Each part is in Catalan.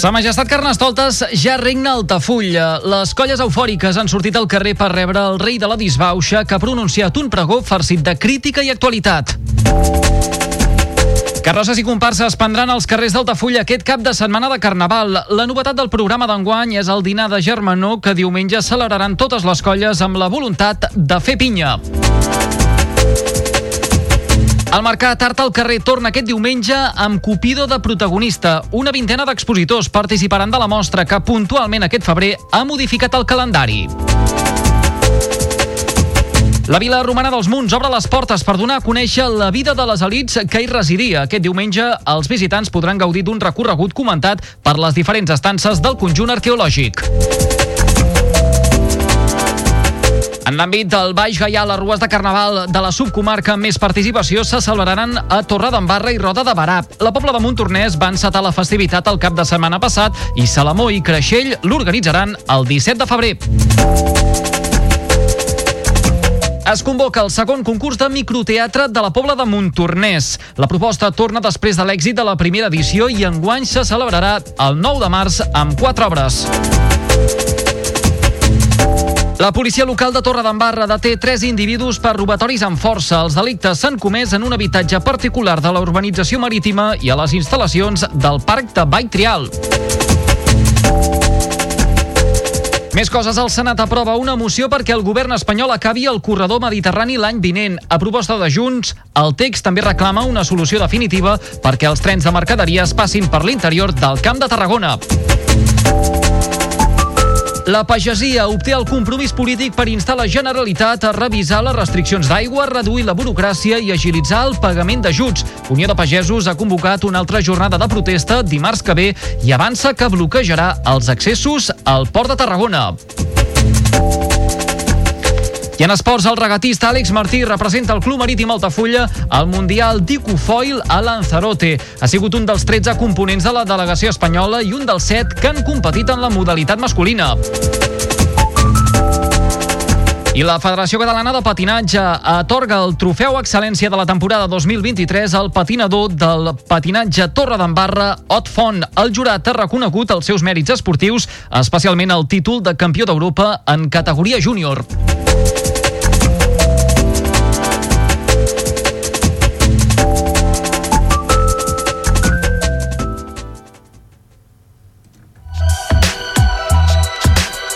Sa Majestat Carnestoltes ja regna Altafulla. Les colles eufòriques han sortit al carrer per rebre el rei de la disbauxa que ha pronunciat un pregó farcit de crítica i actualitat. Carrosses i comparses prendran als carrers d'Altafulla aquest cap de setmana de Carnaval. La novetat del programa d'enguany és el dinar de Germanó que diumenge celebraran totes les colles amb la voluntat de fer pinya. El Mercat Art al carrer torna aquest diumenge amb Cupido de protagonista. Una vintena d'expositors participaran de la mostra que puntualment aquest febrer ha modificat el calendari. La Vila Romana dels Munts obre les portes per donar a conèixer la vida de les elites que hi residia. Aquest diumenge els visitants podran gaudir d'un recorregut comentat per les diferents estances del conjunt arqueològic. En l'àmbit del Baix Gaià, les rues de Carnaval de la subcomarca amb més participació se celebraran a Torredembarra i Roda de Barà. La Pobla de Montornès va encetar la festivitat el cap de setmana passat i Salamó i Creixell l'organitzaran el 17 de febrer. Es convoca el segon concurs de microteatre de la Pobla de Montornès. La proposta torna després de l'èxit de la primera edició i enguany se celebrarà el 9 de març amb quatre obres. La policia local de Torredembarra deté tres individus per robatoris amb força. Els delictes s'han comès en un habitatge particular de la urbanització marítima i a les instal·lacions del Parc de Vall Trial. Més coses, el Senat aprova una moció perquè el govern espanyol acabi el corredor mediterrani l'any vinent. A proposta de Junts, el text també reclama una solució definitiva perquè els trens de mercaderies passin per l'interior del Camp de Tarragona. La pagesia obté el compromís polític per instar la Generalitat a revisar les restriccions d'aigua, reduir la burocràcia i agilitzar el pagament d'ajuts. Unió de Pagesos ha convocat una altra jornada de protesta dimarts que ve i avança que bloquejarà els accessos al Port de Tarragona. I en esports, el regatista Àlex Martí representa el Club Marítim Altafulla al Mundial d'Icofoil a Lanzarote. Ha sigut un dels 13 components de la delegació espanyola i un dels 7 que han competit en la modalitat masculina. I la Federació Catalana de Patinatge atorga el trofeu excel·lència de la temporada 2023 al patinador del patinatge Torre d'Embarra, Ot Font. El jurat ha reconegut els seus mèrits esportius, especialment el títol de campió d'Europa en categoria júnior.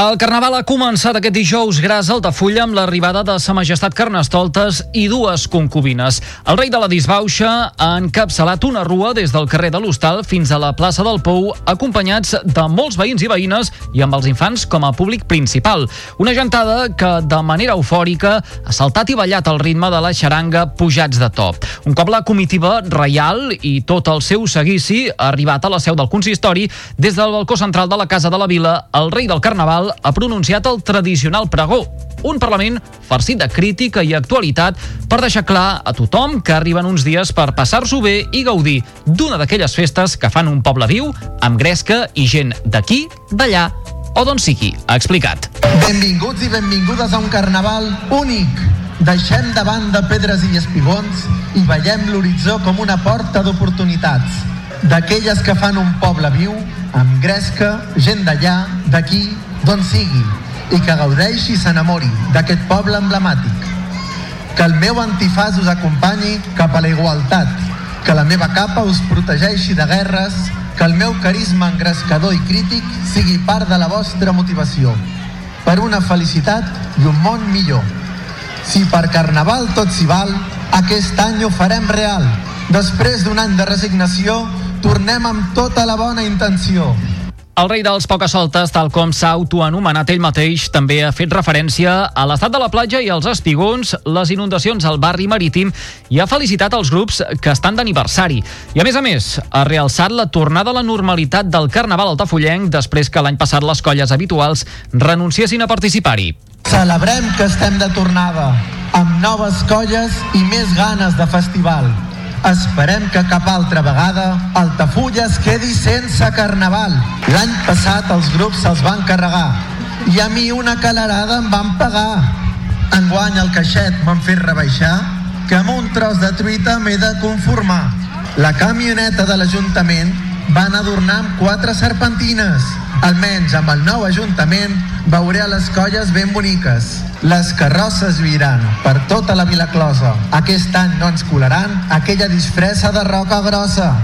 El Carnaval ha començat aquest dijous gras Altafulla amb l'arribada de Sa Majestat Carnestoltes i dues concubines. El rei de la Disbauxa ha encapçalat una rua des del carrer de l'Hostal fins a la plaça del Pou, acompanyats de molts veïns i veïnes i amb els infants com a públic principal. Una gentada que, de manera eufòrica, ha saltat i ballat al ritme de la xaranga pujats de top. Un cop la comitiva reial i tot el seu seguici ha arribat a la seu del consistori, des del balcó central de la Casa de la Vila, el rei del Carnaval Ha pronunciat el tradicional pregó, un Parlament farcit de crítica i actualitat per deixar clar a tothom que arriben uns dies per passar-s'ho bé i gaudir d'una d'aquelles festes que fan un poble viu, amb gresca i gent d'aquí, d'allà o d'on sigui, ha explicat. Benvinguts i benvingudes a un carnaval únic. Deixem de banda pedres i espigons i veiem l'horitzó com una porta d'oportunitats. D'aquelles que fan un poble viu, amb gresca, gent d'allà, d'aquí d'on sigui, i que gaudeixi i s'enamori d'aquest poble emblemàtic. Que el meu antifàs us acompanyi cap a la igualtat, que la meva capa us protegeixi de guerres, que el meu carisma engrescador i crític sigui part de la vostra motivació, per una felicitat i un món millor. Si per Carnaval tot s'hi val, aquest any ho farem real. Després d'un any de resignació, tornem amb tota la bona intenció. El rei dels pocasoltes, tal com s'ha autoanomenat ell mateix, també ha fet referència a l'estat de la platja i als espigons, les inundacions al barri marítim i ha felicitat els grups que estan d'aniversari. I a més a més, ha realçat la tornada a la normalitat del Carnaval altafollenc després que l'any passat les colles habituals renunciessin a participar-hi. Celebrem que estem de tornada, amb noves colles i més ganes de festival Esperem que cap altra vegada Altafulla es quedi sense carnaval. L'any passat els grups se'ls van carregar i a mi una calarada em van pagar. Enguany el caixet m'han fet rebaixar que amb un tros de truita m'he de conformar. La camioneta de l'Ajuntament van adornar amb quatre serpentines. Almenys amb el nou Ajuntament veuré les colles ben boniques. Les carrosses viran per tota la Vila Closa. Aquest any no ens colaran aquella disfressa de roca grossa.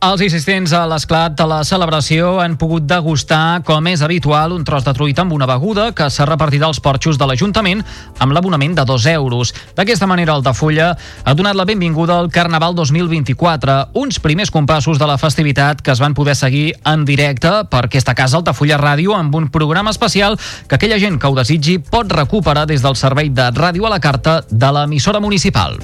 Els assistents a l'esclat de la celebració han pogut degustar, com és habitual, un tros de truita amb una beguda que s'ha repartit als porxos de l'Ajuntament amb l'abonament de 2 euros. D'aquesta manera, Altafulla ha donat la benvinguda al Carnaval 2024, uns primers compassos de la festivitat que es van poder seguir en directe per aquesta casa Altafulla Ràdio amb un programa especial que aquella gent que ho desitgi pot recuperar des del servei de ràdio a la carta de l'emissora municipal.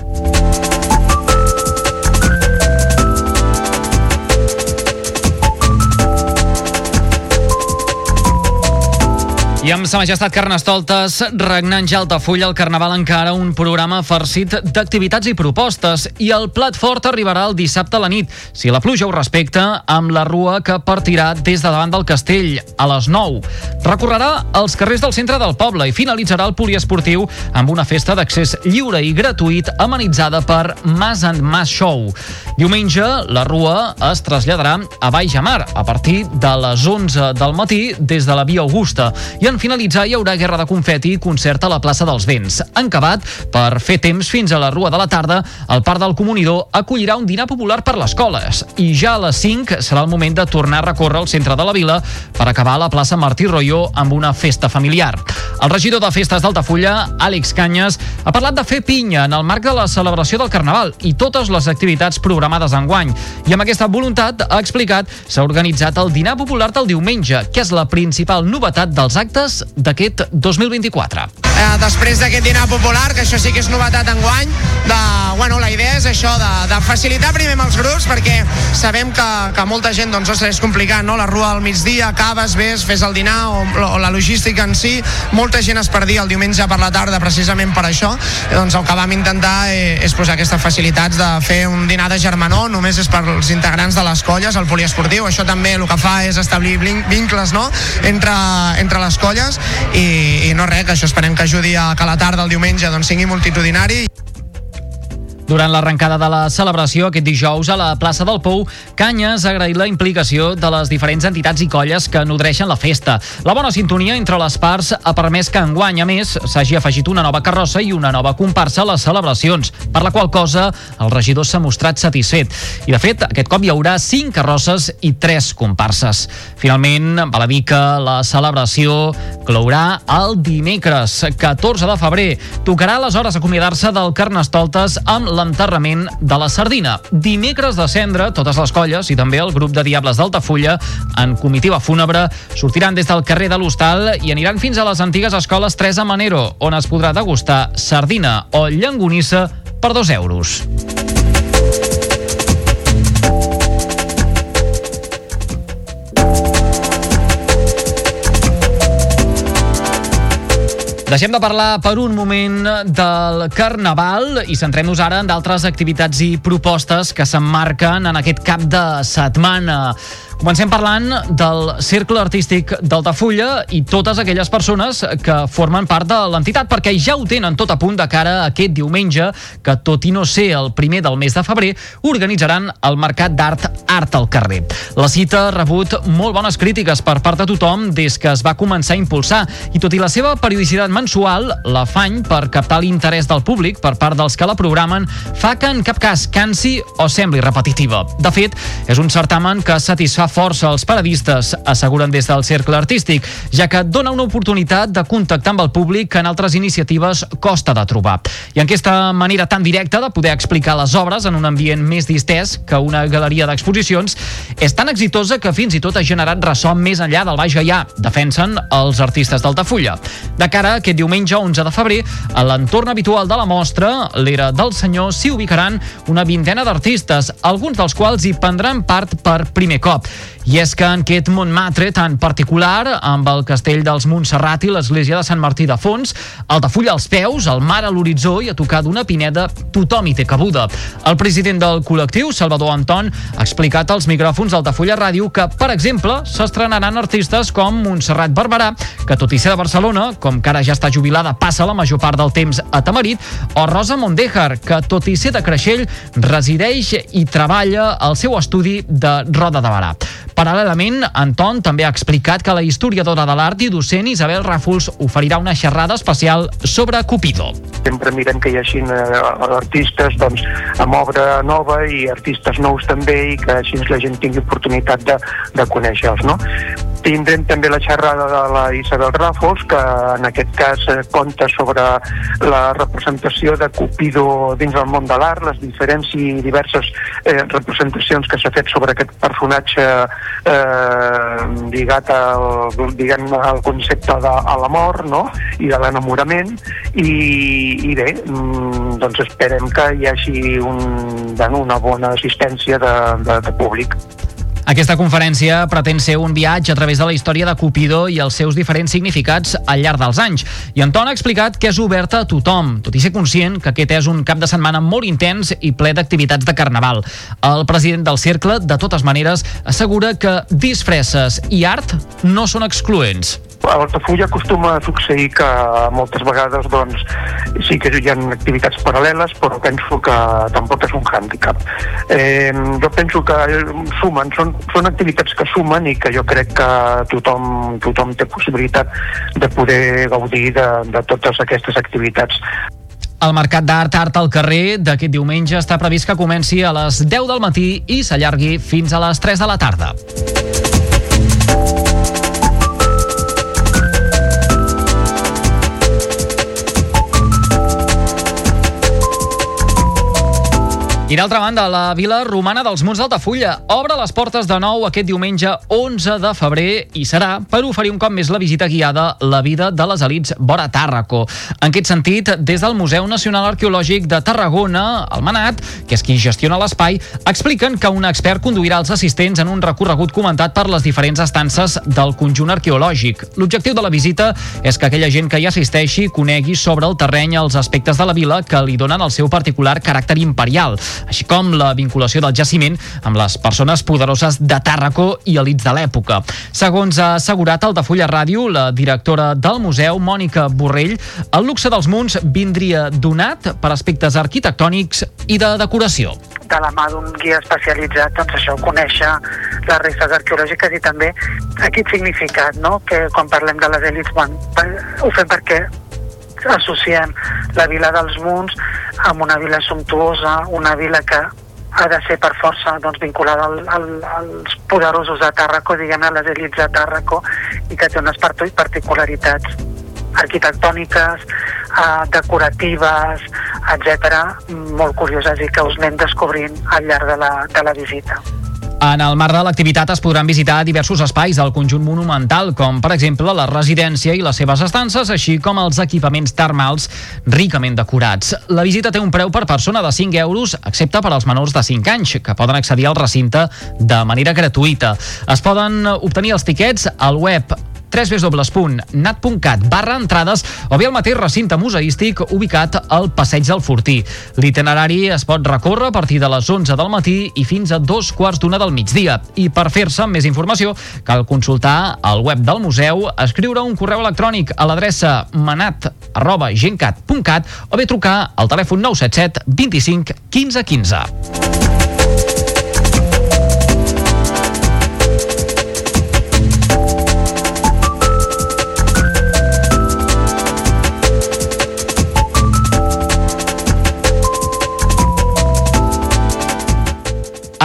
I amb Sa Majestat Carnestoltes, regnant ja Altafulla, el Carnaval encara un programa farcit d'activitats i propostes. I el plat fort arribarà el dissabte a la nit, si la pluja ho respecta, amb la rua que partirà des de davant del castell, a les 9. Recorrerà els carrers del centre del poble i finalitzarà el poliesportiu amb una festa d'accés lliure i gratuït amenitzada per Mas and Mas Show. Diumenge, la rua es traslladarà a Baix Amar a partir de les 11 del matí des de la Via Augusta i en en finalitzar hi haurà guerra de confeti i concert a la plaça dels Vents. En acabat, per fer temps fins a la Rua de la Tarda, el Parc del Comunidor acollirà un dinar popular per les escoles. I ja a les 5 serà el moment de tornar a recórrer el centre de la vila per acabar a la plaça Martí Royo amb una festa familiar. El regidor de Festes d'Altafulla, Àlex Canyes, ha parlat de fer pinya en el marc de la celebració del Carnaval i totes les activitats programades enguany. I amb aquesta voluntat, ha explicat, s'ha organitzat el dinar popular del diumenge, que és la principal novetat dels actes dades d'aquest 2024. Eh, després d'aquest dinar popular, que això sí que és novetat en guany, de, bueno, la idea és això, de, de facilitar primer els grups, perquè sabem que, que molta gent doncs, és complicat, no? la rua al migdia, acabes, ves, fes el dinar, o, o la logística en si, molta gent es perdia el diumenge per la tarda precisament per això, doncs el que vam intentar eh, és posar aquestes facilitats de fer un dinar de germanor, només és per als integrants de les colles, el poliesportiu, això també el que fa és establir vincles no? entre, entre les colles colles i, i no res, que això esperem que ajudi a que la tarda el diumenge doncs, sigui multitudinari. Durant l'arrencada de la celebració aquest dijous a la plaça del Pou, Canyes ha agraït la implicació de les diferents entitats i colles que nodreixen la festa. La bona sintonia entre les parts ha permès que enguany, a més, s'hagi afegit una nova carrossa i una nova comparsa a les celebracions, per la qual cosa el regidor s'ha mostrat satisfet. I, de fet, aquest cop hi haurà cinc carrosses i tres comparses. Finalment, val a dir que la celebració clourà el dimecres, 14 de febrer. Tocarà aleshores acomiadar-se del Carnestoltes amb l'enterrament de la sardina. Dimecres de cendre, totes les colles i també el grup de Diables d'Altafulla en comitiva fúnebre sortiran des del carrer de l'Hostal i aniran fins a les antigues escoles Teresa Manero, on es podrà degustar sardina o llangonissa per dos euros. Deixem de parlar per un moment del Carnaval i centrem-nos ara en d'altres activitats i propostes que s'emmarquen en aquest cap de setmana. Comencem parlant del Cercle Artístic d'Altafulla i totes aquelles persones que formen part de l'entitat, perquè ja ho tenen tot a punt de cara a aquest diumenge, que tot i no ser el primer del mes de febrer, organitzaran el Mercat d'Art Art al carrer. La cita ha rebut molt bones crítiques per part de tothom des que es va començar a impulsar, i tot i la seva periodicitat mensual, l'afany per captar l'interès del públic per part dels que la programen fa que en cap cas cansi o sembli repetitiva. De fet, és un certamen que satisfà força als paradistes, asseguren des del Cercle Artístic, ja que dona una oportunitat de contactar amb el públic que en altres iniciatives costa de trobar. I en aquesta manera tan directa de poder explicar les obres en un ambient més distès que una galeria d'exposicions és tan exitosa que fins i tot ha generat ressò més enllà del Baix Gaià, defensen els artistes d'Altafulla. De cara a aquest diumenge 11 de febrer, a l'entorn habitual de la mostra, l'era del senyor, s'hi ubicaran una vintena d'artistes, alguns dels quals hi prendran part per primer cop. I és que en aquest Montmartre tan particular, amb el castell dels Montserrat i l'església de Sant Martí de Fons, Altafulla als peus, el mar a l'horitzó i a tocar d'una pineda, tothom hi té cabuda. El president del col·lectiu, Salvador Anton, ha explicat als micròfons d'Altafulla Ràdio que, per exemple, s'estrenaran artistes com Montserrat Barberà, que tot i ser de Barcelona, com que ara ja està jubilada, passa la major part del temps a Tamarit, o Rosa Mondejar, que tot i ser de Creixell, resideix i treballa al seu estudi de Roda de Barà. Paral·lelament, Anton també ha explicat que la historiadora de l'art i docent Isabel Ràfols oferirà una xerrada especial sobre Cupido. Sempre mirem que hi hagi eh, artistes doncs, amb obra nova i artistes nous també i que així la gent tingui oportunitat de, de conèixer-los. No? Tindrem també la xerrada de la Isabel Ràfols, que en aquest cas eh, conta sobre la representació de Cupido dins del món de l'art, les diferents i diverses eh, representacions que s'ha fet sobre aquest personatge eh, lligat al, diguem, al concepte de a l'amor no? i de l'enamorament i, i bé, mm, doncs esperem que hi hagi un, bueno, una bona assistència de, de, de públic. Aquesta conferència pretén ser un viatge a través de la història de Cupido i els seus diferents significats al llarg dels anys. I Anton ha explicat que és oberta a tothom, tot i ser conscient que aquest és un cap de setmana molt intens i ple d'activitats de carnaval. El president del Cercle, de totes maneres, assegura que disfresses i art no són excloents. A l'Altafulla acostuma a succeir que moltes vegades doncs, sí que hi ha activitats paral·leles, però penso que tampoc és un hàndicap. Eh, jo penso que sumen, són, són activitats que sumen i que jo crec que tothom, tothom té possibilitat de poder gaudir de, de totes aquestes activitats. El Mercat d'Art Art al carrer d'aquest diumenge està previst que comenci a les 10 del matí i s'allargui fins a les 3 de la tarda. I d'altra banda, la Vila Romana dels Munts d'Altafulla obre les portes de nou aquest diumenge 11 de febrer i serà per oferir un cop més la visita guiada La vida de les elites vora Tàrraco. En aquest sentit, des del Museu Nacional Arqueològic de Tarragona, el Manat, que és qui gestiona l'espai, expliquen que un expert conduirà els assistents en un recorregut comentat per les diferents estances del conjunt arqueològic. L'objectiu de la visita és que aquella gent que hi assisteixi conegui sobre el terreny els aspectes de la vila que li donen el seu particular caràcter imperial. Així com la vinculació del jaciment amb les persones poderoses de Tàrraco i elits de l'època. Segons ha assegurat el de Fulla Ràdio, la directora del museu, Mònica Borrell, el luxe dels munts vindria donat per aspectes arquitectònics i de decoració de la mà d'un guia especialitzat, doncs això, conèixer les restes arqueològiques i també aquest significat, no?, que quan parlem de les èlits, bueno, ho fem perquè associem la vila dels Munts amb una vila sumptuosa, una vila que ha de ser per força doncs, vinculada al, al, als poderosos de Tàrraco, diguem a les elits de Tàrraco, i que té unes particularitats arquitectòniques, eh, decoratives, etc, molt curioses i que us anem descobrint al llarg de la, de la visita. En el marc de l'activitat es podran visitar diversos espais del conjunt monumental, com per exemple la residència i les seves estances, així com els equipaments termals ricament decorats. La visita té un preu per persona de 5 euros, excepte per als menors de 5 anys, que poden accedir al recinte de manera gratuïta. Es poden obtenir els tiquets al web www.nat.cat barra entrades o bé al mateix recinte museístic ubicat al Passeig del Fortí. L'itinerari es pot recórrer a partir de les 11 del matí i fins a dos quarts d'una del migdia. I per fer-se més informació cal consultar el web del museu, escriure un correu electrònic a l'adreça manat arroba gencat.cat o bé trucar al telèfon 977 25 15 15.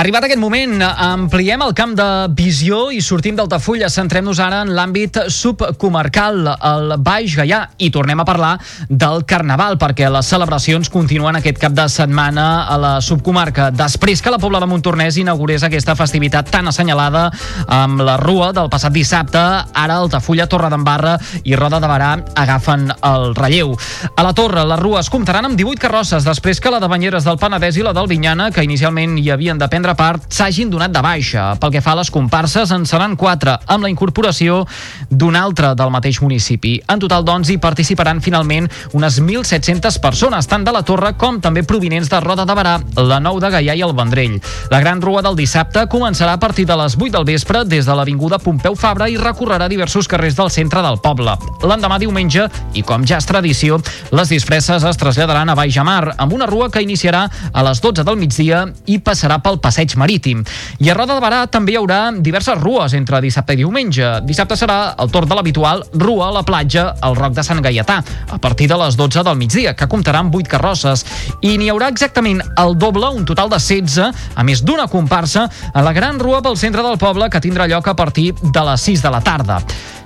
Arribat aquest moment, ampliem el camp de visió i sortim d'Altafulla. Centrem-nos ara en l'àmbit subcomarcal, el Baix Gaià, i tornem a parlar del Carnaval, perquè les celebracions continuen aquest cap de setmana a la subcomarca. Després que la Pobla de Montornès inaugurés aquesta festivitat tan assenyalada amb la Rua del passat dissabte, ara Altafulla, Torredembarra i Roda de Barà agafen el relleu. A la Torre, les rues comptaran amb 18 carrosses, després que la de Banyeres del Penedès i la del Vinyana, que inicialment hi havien de prendre part s'hagin donat de baixa. Pel que fa a les comparses, en seran quatre, amb la incorporació d'un altre del mateix municipi. En total, doncs, hi participaran finalment unes 1.700 persones, tant de la Torre com també provinents de Roda de Barà, la Nou de Gaià i el Vendrell. La gran rua del dissabte començarà a partir de les 8 del vespre des de l'Avinguda Pompeu Fabra i recorrerà diversos carrers del centre del poble. L'endemà diumenge, i com ja és tradició, les disfresses es traslladaran a Baix Amar, amb una rua que iniciarà a les 12 del migdia i passarà pel passeig marítim. I a Roda de Barà també hi haurà diverses rues entre dissabte i diumenge. Dissabte serà el torn de l'habitual Rua a la platja al Roc de Sant Gaietà, a partir de les 12 del migdia, que comptarà amb 8 carrosses. I n'hi haurà exactament el doble, un total de 16, a més d'una comparsa, a la Gran Rua pel centre del poble, que tindrà lloc a partir de les 6 de la tarda.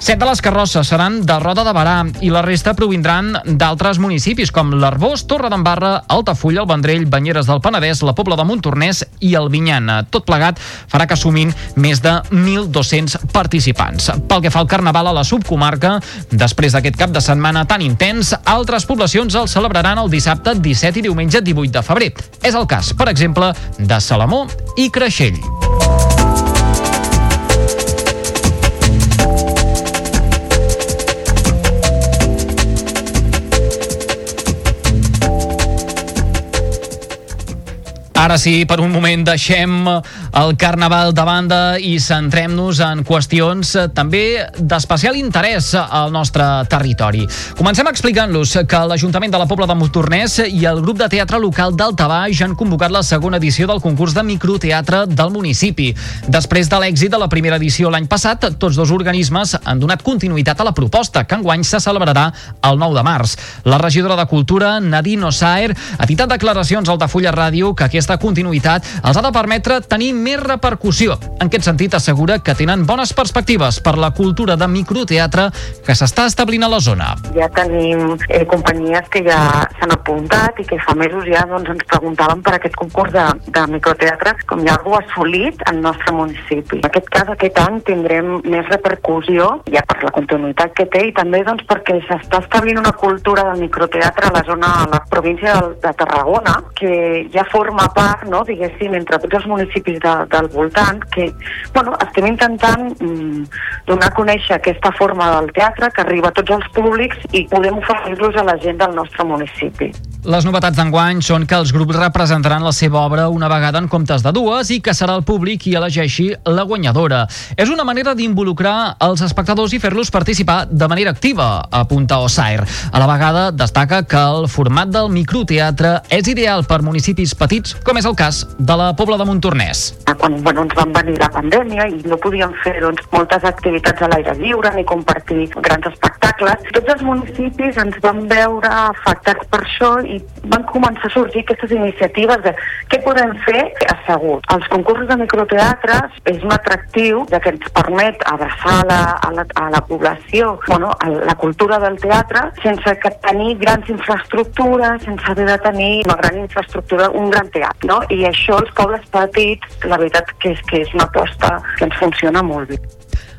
Set de les carrosses seran de Roda de Barà i la resta provindran d'altres municipis com l'Arbós, Torredembarra, Altafulla, el Vendrell, Banyeres del Penedès, la Pobla de Montornès i el Vinyana. Tot plegat farà que sumin més de 1.200 participants. Pel que fa al Carnaval a la subcomarca, després d'aquest cap de setmana tan intens, altres poblacions el celebraran el dissabte 17 i diumenge 18 de febrer. És el cas, per exemple, de Salamó i Creixell. Ara sí, per un moment deixem el Carnaval de banda i centrem-nos en qüestions eh, també d'especial interès al nostre territori. Comencem explicant-los que l'Ajuntament de la Pobla de Montornès i el grup de teatre local d'Altabaix han convocat la segona edició del concurs de microteatre del municipi. Després de l'èxit de la primera edició l'any passat, tots dos organismes han donat continuïtat a la proposta, que enguany se celebrarà el 9 de març. La regidora de Cultura, Nadine Osaer, ha citat declaracions al Tafulla Ràdio que aquesta aquesta continuïtat els ha de permetre tenir més repercussió. En aquest sentit, assegura que tenen bones perspectives per la cultura de microteatre que s'està establint a la zona. Ja tenim eh, companyies que ja s'han apuntat i que fa mesos ja doncs, ens preguntaven per aquest concurs de, de microteatre com ja algú assolit al nostre municipi. En aquest cas, aquest any tindrem més repercussió ja per la continuïtat que té i també doncs, perquè s'està establint una cultura del microteatre a la zona, a la província de Tarragona, que ja forma part part, no, diguéssim, entre tots els municipis de, del voltant, que bueno, estem intentant mm, donar a conèixer aquesta forma del teatre que arriba a tots els públics i podem oferir-los a la gent del nostre municipi. Les novetats d'enguany són que els grups representaran la seva obra una vegada en comptes de dues i que serà el públic qui elegeixi la guanyadora. És una manera d'involucrar els espectadors i fer-los participar de manera activa, apunta Osair. A la vegada destaca que el format del microteatre és ideal per municipis petits, com és el cas de la Pobla de Montornès. Quan bueno, ens van venir la pandèmia i no podíem fer doncs, moltes activitats a l'aire lliure ni compartir grans espectacles, tots els municipis ens van veure afectats per això i van començar a sorgir aquestes iniciatives de què podem fer assegut. Els concursos de microteatres és un atractiu ja que ens permet abraçar la, a, la, a la població bueno, a la cultura del teatre sense que tenir grans infraestructures, sense haver de tenir una gran infraestructura, un gran teatre. No? I això els pobles petits, la veritat que és que és una aposta que ens funciona molt bé.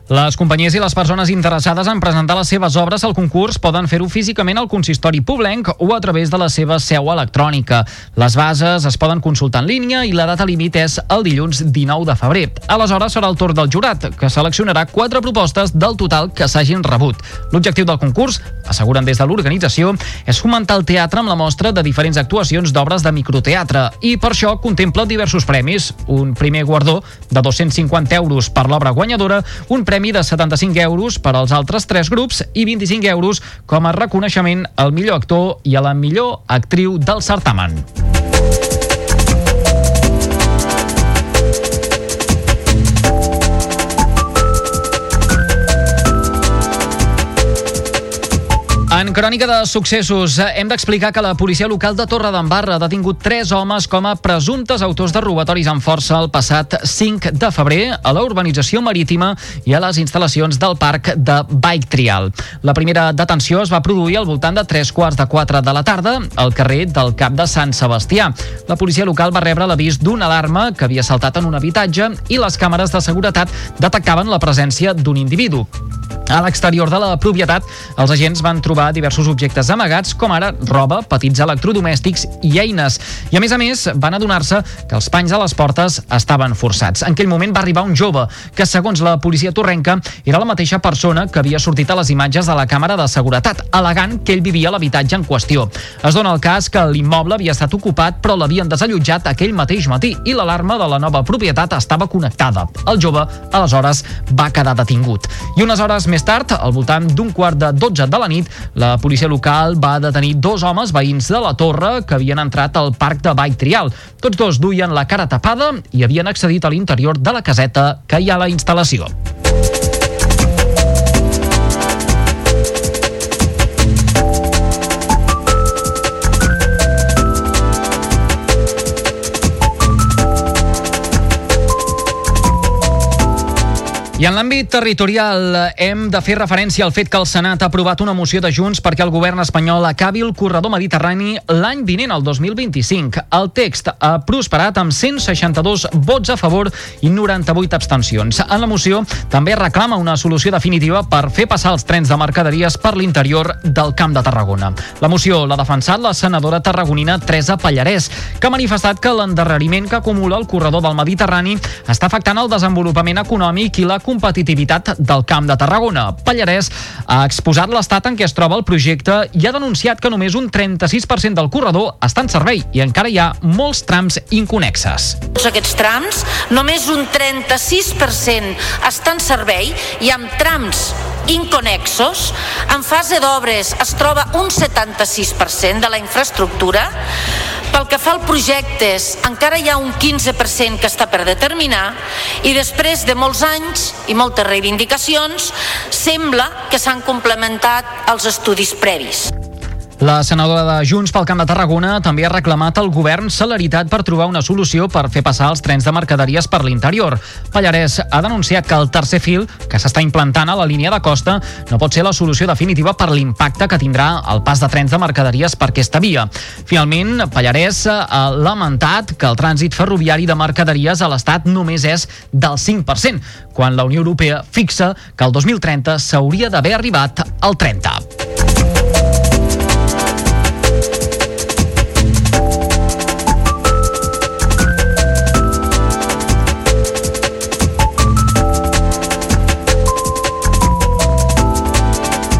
Les companyies i les persones interessades en presentar les seves obres al concurs poden fer-ho físicament al consistori poblenc o a través de la seva seu electrònica. Les bases es poden consultar en línia i la data límit és el dilluns 19 de febrer. Aleshores serà el torn del jurat, que seleccionarà quatre propostes del total que s'hagin rebut. L'objectiu del concurs, asseguren des de l'organització, és fomentar el teatre amb la mostra de diferents actuacions d'obres de microteatre i per això contempla diversos premis. Un primer guardó de 250 euros per l'obra guanyadora, un premi premi de 75 euros per als altres tres grups i 25 euros com a reconeixement al millor actor i a la millor actriu del certamen. En crònica de successos, hem d'explicar que la policia local de Torredembarra ha detingut tres homes com a presumptes autors de robatoris amb força el passat 5 de febrer a la urbanització marítima i a les instal·lacions del parc de Bike Trial. La primera detenció es va produir al voltant de 3 quarts de 4 de la tarda al carrer del Cap de Sant Sebastià. La policia local va rebre l'avís d'una alarma que havia saltat en un habitatge i les càmeres de seguretat detectaven la presència d'un individu. A l'exterior de la propietat, els agents van trobar diversos objectes amagats, com ara roba, petits electrodomèstics i eines. I a més a més, van adonar-se que els panys a les portes estaven forçats. En aquell moment va arribar un jove, que segons la policia torrenca era la mateixa persona que havia sortit a les imatges de la càmera de seguretat, alegant que ell vivia l'habitatge en qüestió. Es dona el cas que l'immoble havia estat ocupat però l'havien desallotjat aquell mateix matí i l'alarma de la nova propietat estava connectada. El jove, aleshores, va quedar detingut. I unes hores més tard, al voltant d'un quart de 12 de la nit, la policia local va detenir dos homes veïns de la torre que havien entrat al parc de Vall Trial. Tots dos duien la cara tapada i havien accedit a l'interior de la caseta que hi ha a la instal·lació. I en l'àmbit territorial hem de fer referència al fet que el Senat ha aprovat una moció de Junts perquè el govern espanyol acabi el corredor mediterrani l'any vinent, el 2025. El text ha prosperat amb 162 vots a favor i 98 abstencions. En la moció també reclama una solució definitiva per fer passar els trens de mercaderies per l'interior del Camp de Tarragona. La moció l'ha defensat la senadora tarragonina Teresa Pallarès, que ha manifestat que l'endarreriment que acumula el corredor del Mediterrani està afectant el desenvolupament econòmic i la competitivitat del Camp de Tarragona. Pallarès ha exposat l'estat en què es troba el projecte i ha denunciat que només un 36% del corredor està en servei i encara hi ha molts trams inconexes. Tots aquests trams, només un 36% està en servei i amb trams inconexos, en fase d'obres es troba un 76% de la infraestructura, pel que fa al projectes, encara hi ha un 15% que està per determinar i després de molts anys i moltes reivindicacions, sembla que s'han complementat els estudis previs. La senadora de Junts pel Camp de Tarragona també ha reclamat al govern celeritat per trobar una solució per fer passar els trens de mercaderies per l'interior. Pallarès ha denunciat que el tercer fil, que s'està implantant a la línia de costa, no pot ser la solució definitiva per l'impacte que tindrà el pas de trens de mercaderies per aquesta via. Finalment, Pallarès ha lamentat que el trànsit ferroviari de mercaderies a l'Estat només és del 5%, quan la Unió Europea fixa que el 2030 s'hauria d'haver arribat al 30%.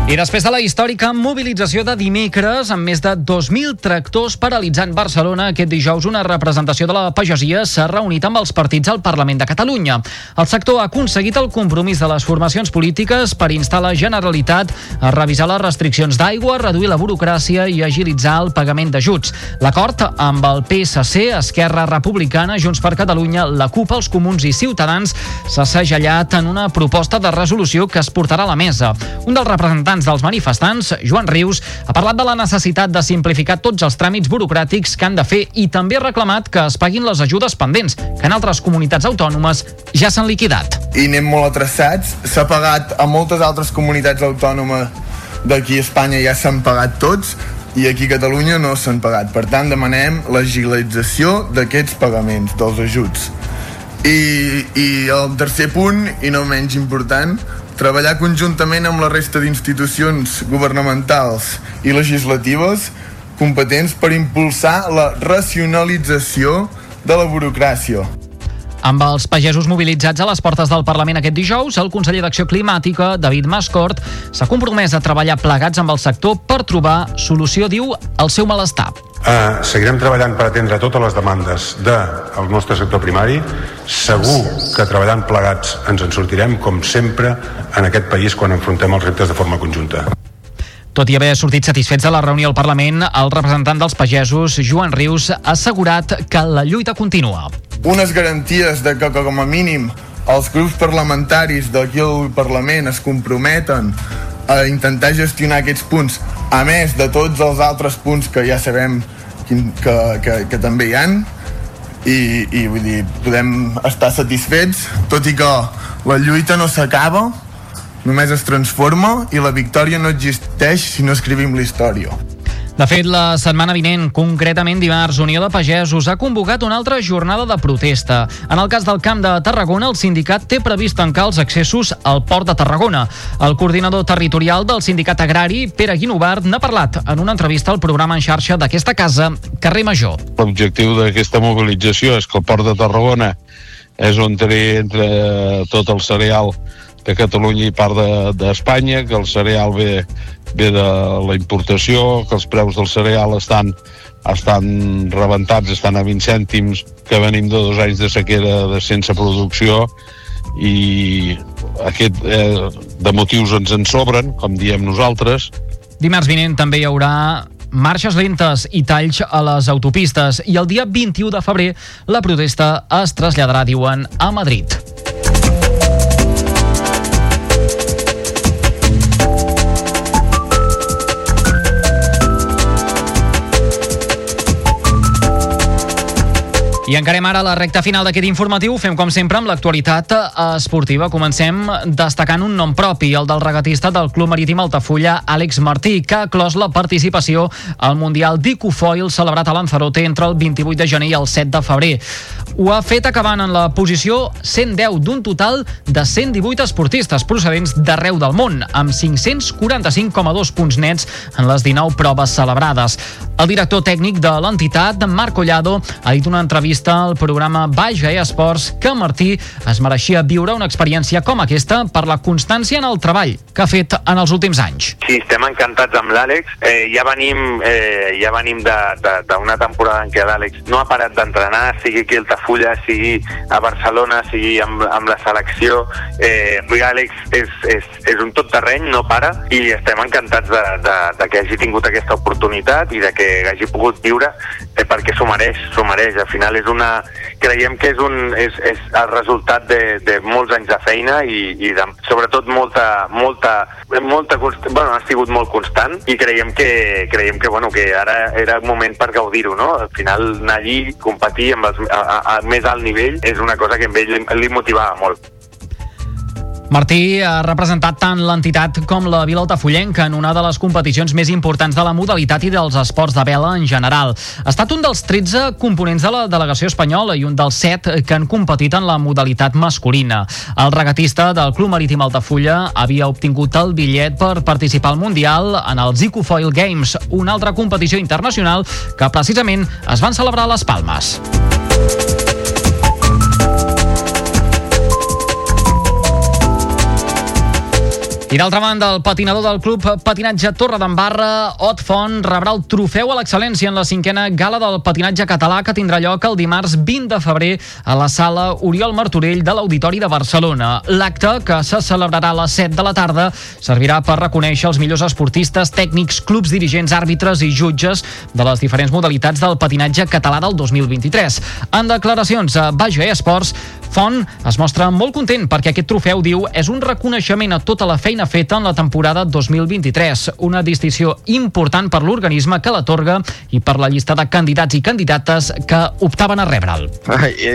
I després de la històrica mobilització de dimecres amb més de 2.000 tractors paralitzant Barcelona, aquest dijous una representació de la pagesia s'ha reunit amb els partits al Parlament de Catalunya. El sector ha aconseguit el compromís de les formacions polítiques per instar la Generalitat a revisar les restriccions d'aigua, reduir la burocràcia i agilitzar el pagament d'ajuts. L'acord amb el PSC, Esquerra Republicana, Junts per Catalunya, la CUP, els Comuns i Ciutadans s'ha segellat en una proposta de resolució que es portarà a la mesa. Un dels representants representants dels manifestants, Joan Rius, ha parlat de la necessitat de simplificar tots els tràmits burocràtics que han de fer i també ha reclamat que es paguin les ajudes pendents, que en altres comunitats autònomes ja s'han liquidat. I anem molt atrasats. S'ha pagat a moltes altres comunitats autònomes d'aquí a Espanya ja s'han pagat tots i aquí a Catalunya no s'han pagat. Per tant, demanem l'agilització d'aquests pagaments, dels ajuts. I, I el tercer punt, i no menys important, treballar conjuntament amb la resta d'institucions governamentals i legislatives competents per impulsar la racionalització de la burocràcia. Amb els pagesos mobilitzats a les portes del Parlament aquest dijous, el conseller d'Acció Climàtica, David Mascort, s'ha compromès a treballar plegats amb el sector per trobar solució, diu, al seu malestar. Uh, seguirem treballant per atendre totes les demandes del nostre sector primari. Segur que treballant plegats ens en sortirem, com sempre, en aquest país quan enfrontem els reptes de forma conjunta. Tot i haver sortit satisfets de la reunió al Parlament, el representant dels pagesos, Joan Rius, ha assegurat que la lluita continua. Unes garanties de que, com a mínim, els grups parlamentaris d'aquí al Parlament es comprometen a intentar gestionar aquests punts, a més de tots els altres punts que ja sabem que, que, que també hi han i, i vull dir, podem estar satisfets tot i que la lluita no s'acaba només es transforma i la victòria no existeix si no escrivim la història. De fet, la setmana vinent, concretament dimarts, Unió de Pagesos ha convocat una altra jornada de protesta. En el cas del Camp de Tarragona, el sindicat té previst tancar els accessos al Port de Tarragona. El coordinador territorial del sindicat agrari, Pere Guinovart, n'ha parlat en una entrevista al programa en xarxa d'aquesta casa, Carrer Major. L'objectiu d'aquesta mobilització és que el Port de Tarragona és on té entre tot el cereal de Catalunya i part d'Espanya, de, que el cereal ve, ve de la importació, que els preus del cereal estan estan rebentats, estan a 20 cèntims, que venim de dos anys de sequera de sense producció i aquest eh, de motius ens en sobren, com diem nosaltres. Dimarts vinent també hi haurà marxes lentes i talls a les autopistes i el dia 21 de febrer la protesta es traslladarà, diuen, a Madrid. I encarem ara la recta final d'aquest informatiu. Fem, com sempre, amb l'actualitat esportiva. Comencem destacant un nom propi, el del regatista del Club Marítim Altafulla, Àlex Martí, que ha clos la participació al Mundial d'Icofoil celebrat a Lanzarote entre el 28 de gener i el 7 de febrer. Ho ha fet acabant en la posició 110 d'un total de 118 esportistes procedents d'arreu del món, amb 545,2 punts nets en les 19 proves celebrades. El director tècnic de l'entitat, Marc Collado, ha dit una entrevista al programa Baixa e Esports que Martí es mereixia viure una experiència com aquesta per la constància en el treball que ha fet en els últims anys. Sí, estem encantats amb l'Àlex. Eh, ja venim, eh, ja venim d'una temporada en què l'Àlex no ha parat d'entrenar, sigui aquí a Altafulla, sigui a Barcelona, sigui amb, amb la selecció. Eh, L'Àlex és, és, és un tot terreny, no para, i estem encantats de, de, de que hagi tingut aquesta oportunitat i de que hagi pogut viure eh, perquè s'ho mereix, s'ho mereix. Al final és una, creiem que és, un, és, és el resultat de, de molts anys de feina i, i de, sobretot molta, molta, molta bueno, ha sigut molt constant i creiem que, creiem que, bueno, que ara era un moment per gaudir-ho, no? Al final anar allí, competir amb els, a, a, a més alt nivell és una cosa que a ell li, li motivava molt. Martí ha representat tant l'entitat com la Vila Altafullenca en una de les competicions més importants de la modalitat i dels esports de vela en general. Ha estat un dels 13 components de la delegació espanyola i un dels 7 que han competit en la modalitat masculina. El regatista del Club Marítim Altafulla havia obtingut el bitllet per participar al Mundial en els Icofoil Games, una altra competició internacional que precisament es van celebrar a les Palmes. I d'altra banda, el patinador del club Patinatge Torre d'Embarra, Ot Font, rebrà el trofeu a l'excel·lència en la cinquena gala del patinatge català que tindrà lloc el dimarts 20 de febrer a la sala Oriol Martorell de l'Auditori de Barcelona. L'acte, que se celebrarà a les 7 de la tarda, servirà per reconèixer els millors esportistes, tècnics, clubs dirigents, àrbitres i jutges de les diferents modalitats del patinatge català del 2023. En declaracions a Bajo Esports, Font es mostra molt content perquè aquest trofeu, diu, és un reconeixement a tota la feina feta en la temporada 2023, una distinció important per l'organisme que l'atorga i per la llista de candidats i candidates que optaven a rebre'l.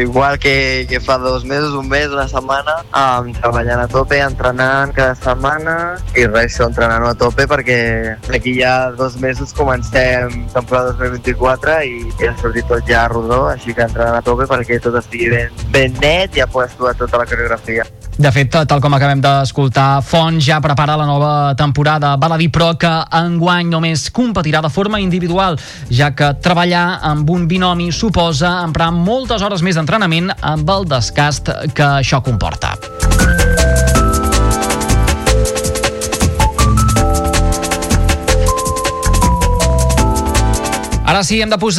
Igual que, que fa dos mesos, un mes, una setmana, um, treballant a tope, entrenant cada setmana i res, entrenant a tope perquè d'aquí ja dos mesos comencem temporada 2024 i, i ha sortit tot ja rodó, així que entrenant a tope perquè tot estigui ben, ben net i ja podes dur tota la coreografia. De fet, tal com acabem d'escoltar, Font ja prepara la nova temporada. Val a dir, però, que enguany només competirà de forma individual, ja que treballar amb un binomi suposa emprar moltes hores més d'entrenament amb el desgast que això comporta. Ara sí, hem de posar